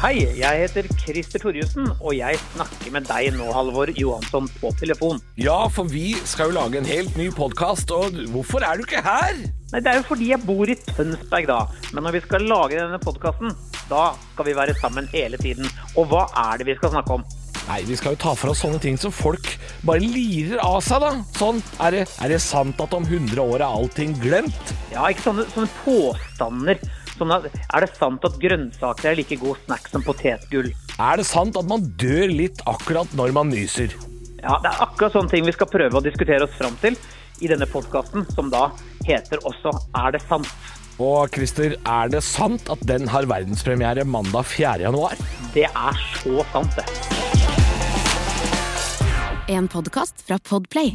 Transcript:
Hei, jeg heter Christer Torjussen, og jeg snakker med deg nå, Halvor Johansson, på telefon. Ja, for vi skal jo lage en helt ny podkast, og hvorfor er du ikke her? Nei, Det er jo fordi jeg bor i Tønsberg, da. Men når vi skal lage denne podkasten, da skal vi være sammen hele tiden. Og hva er det vi skal snakke om? Nei, vi skal jo ta for oss sånne ting som folk bare lirer av seg, da. Sånn, er det, er det sant at om 100 år er allting glemt? Ja, ikke sånne, sånne påstander. Sånn at, er det sant at grønnsaker er like god snack som potetgull? Er det sant at man dør litt akkurat når man nyser? Ja, Det er akkurat sånne ting vi skal prøve å diskutere oss fram til i denne podkasten, som da heter også Er det sant? Og Christer, er det sant at den har verdenspremiere mandag 4. januar? Det er så sant, det. En podkast fra Podplay.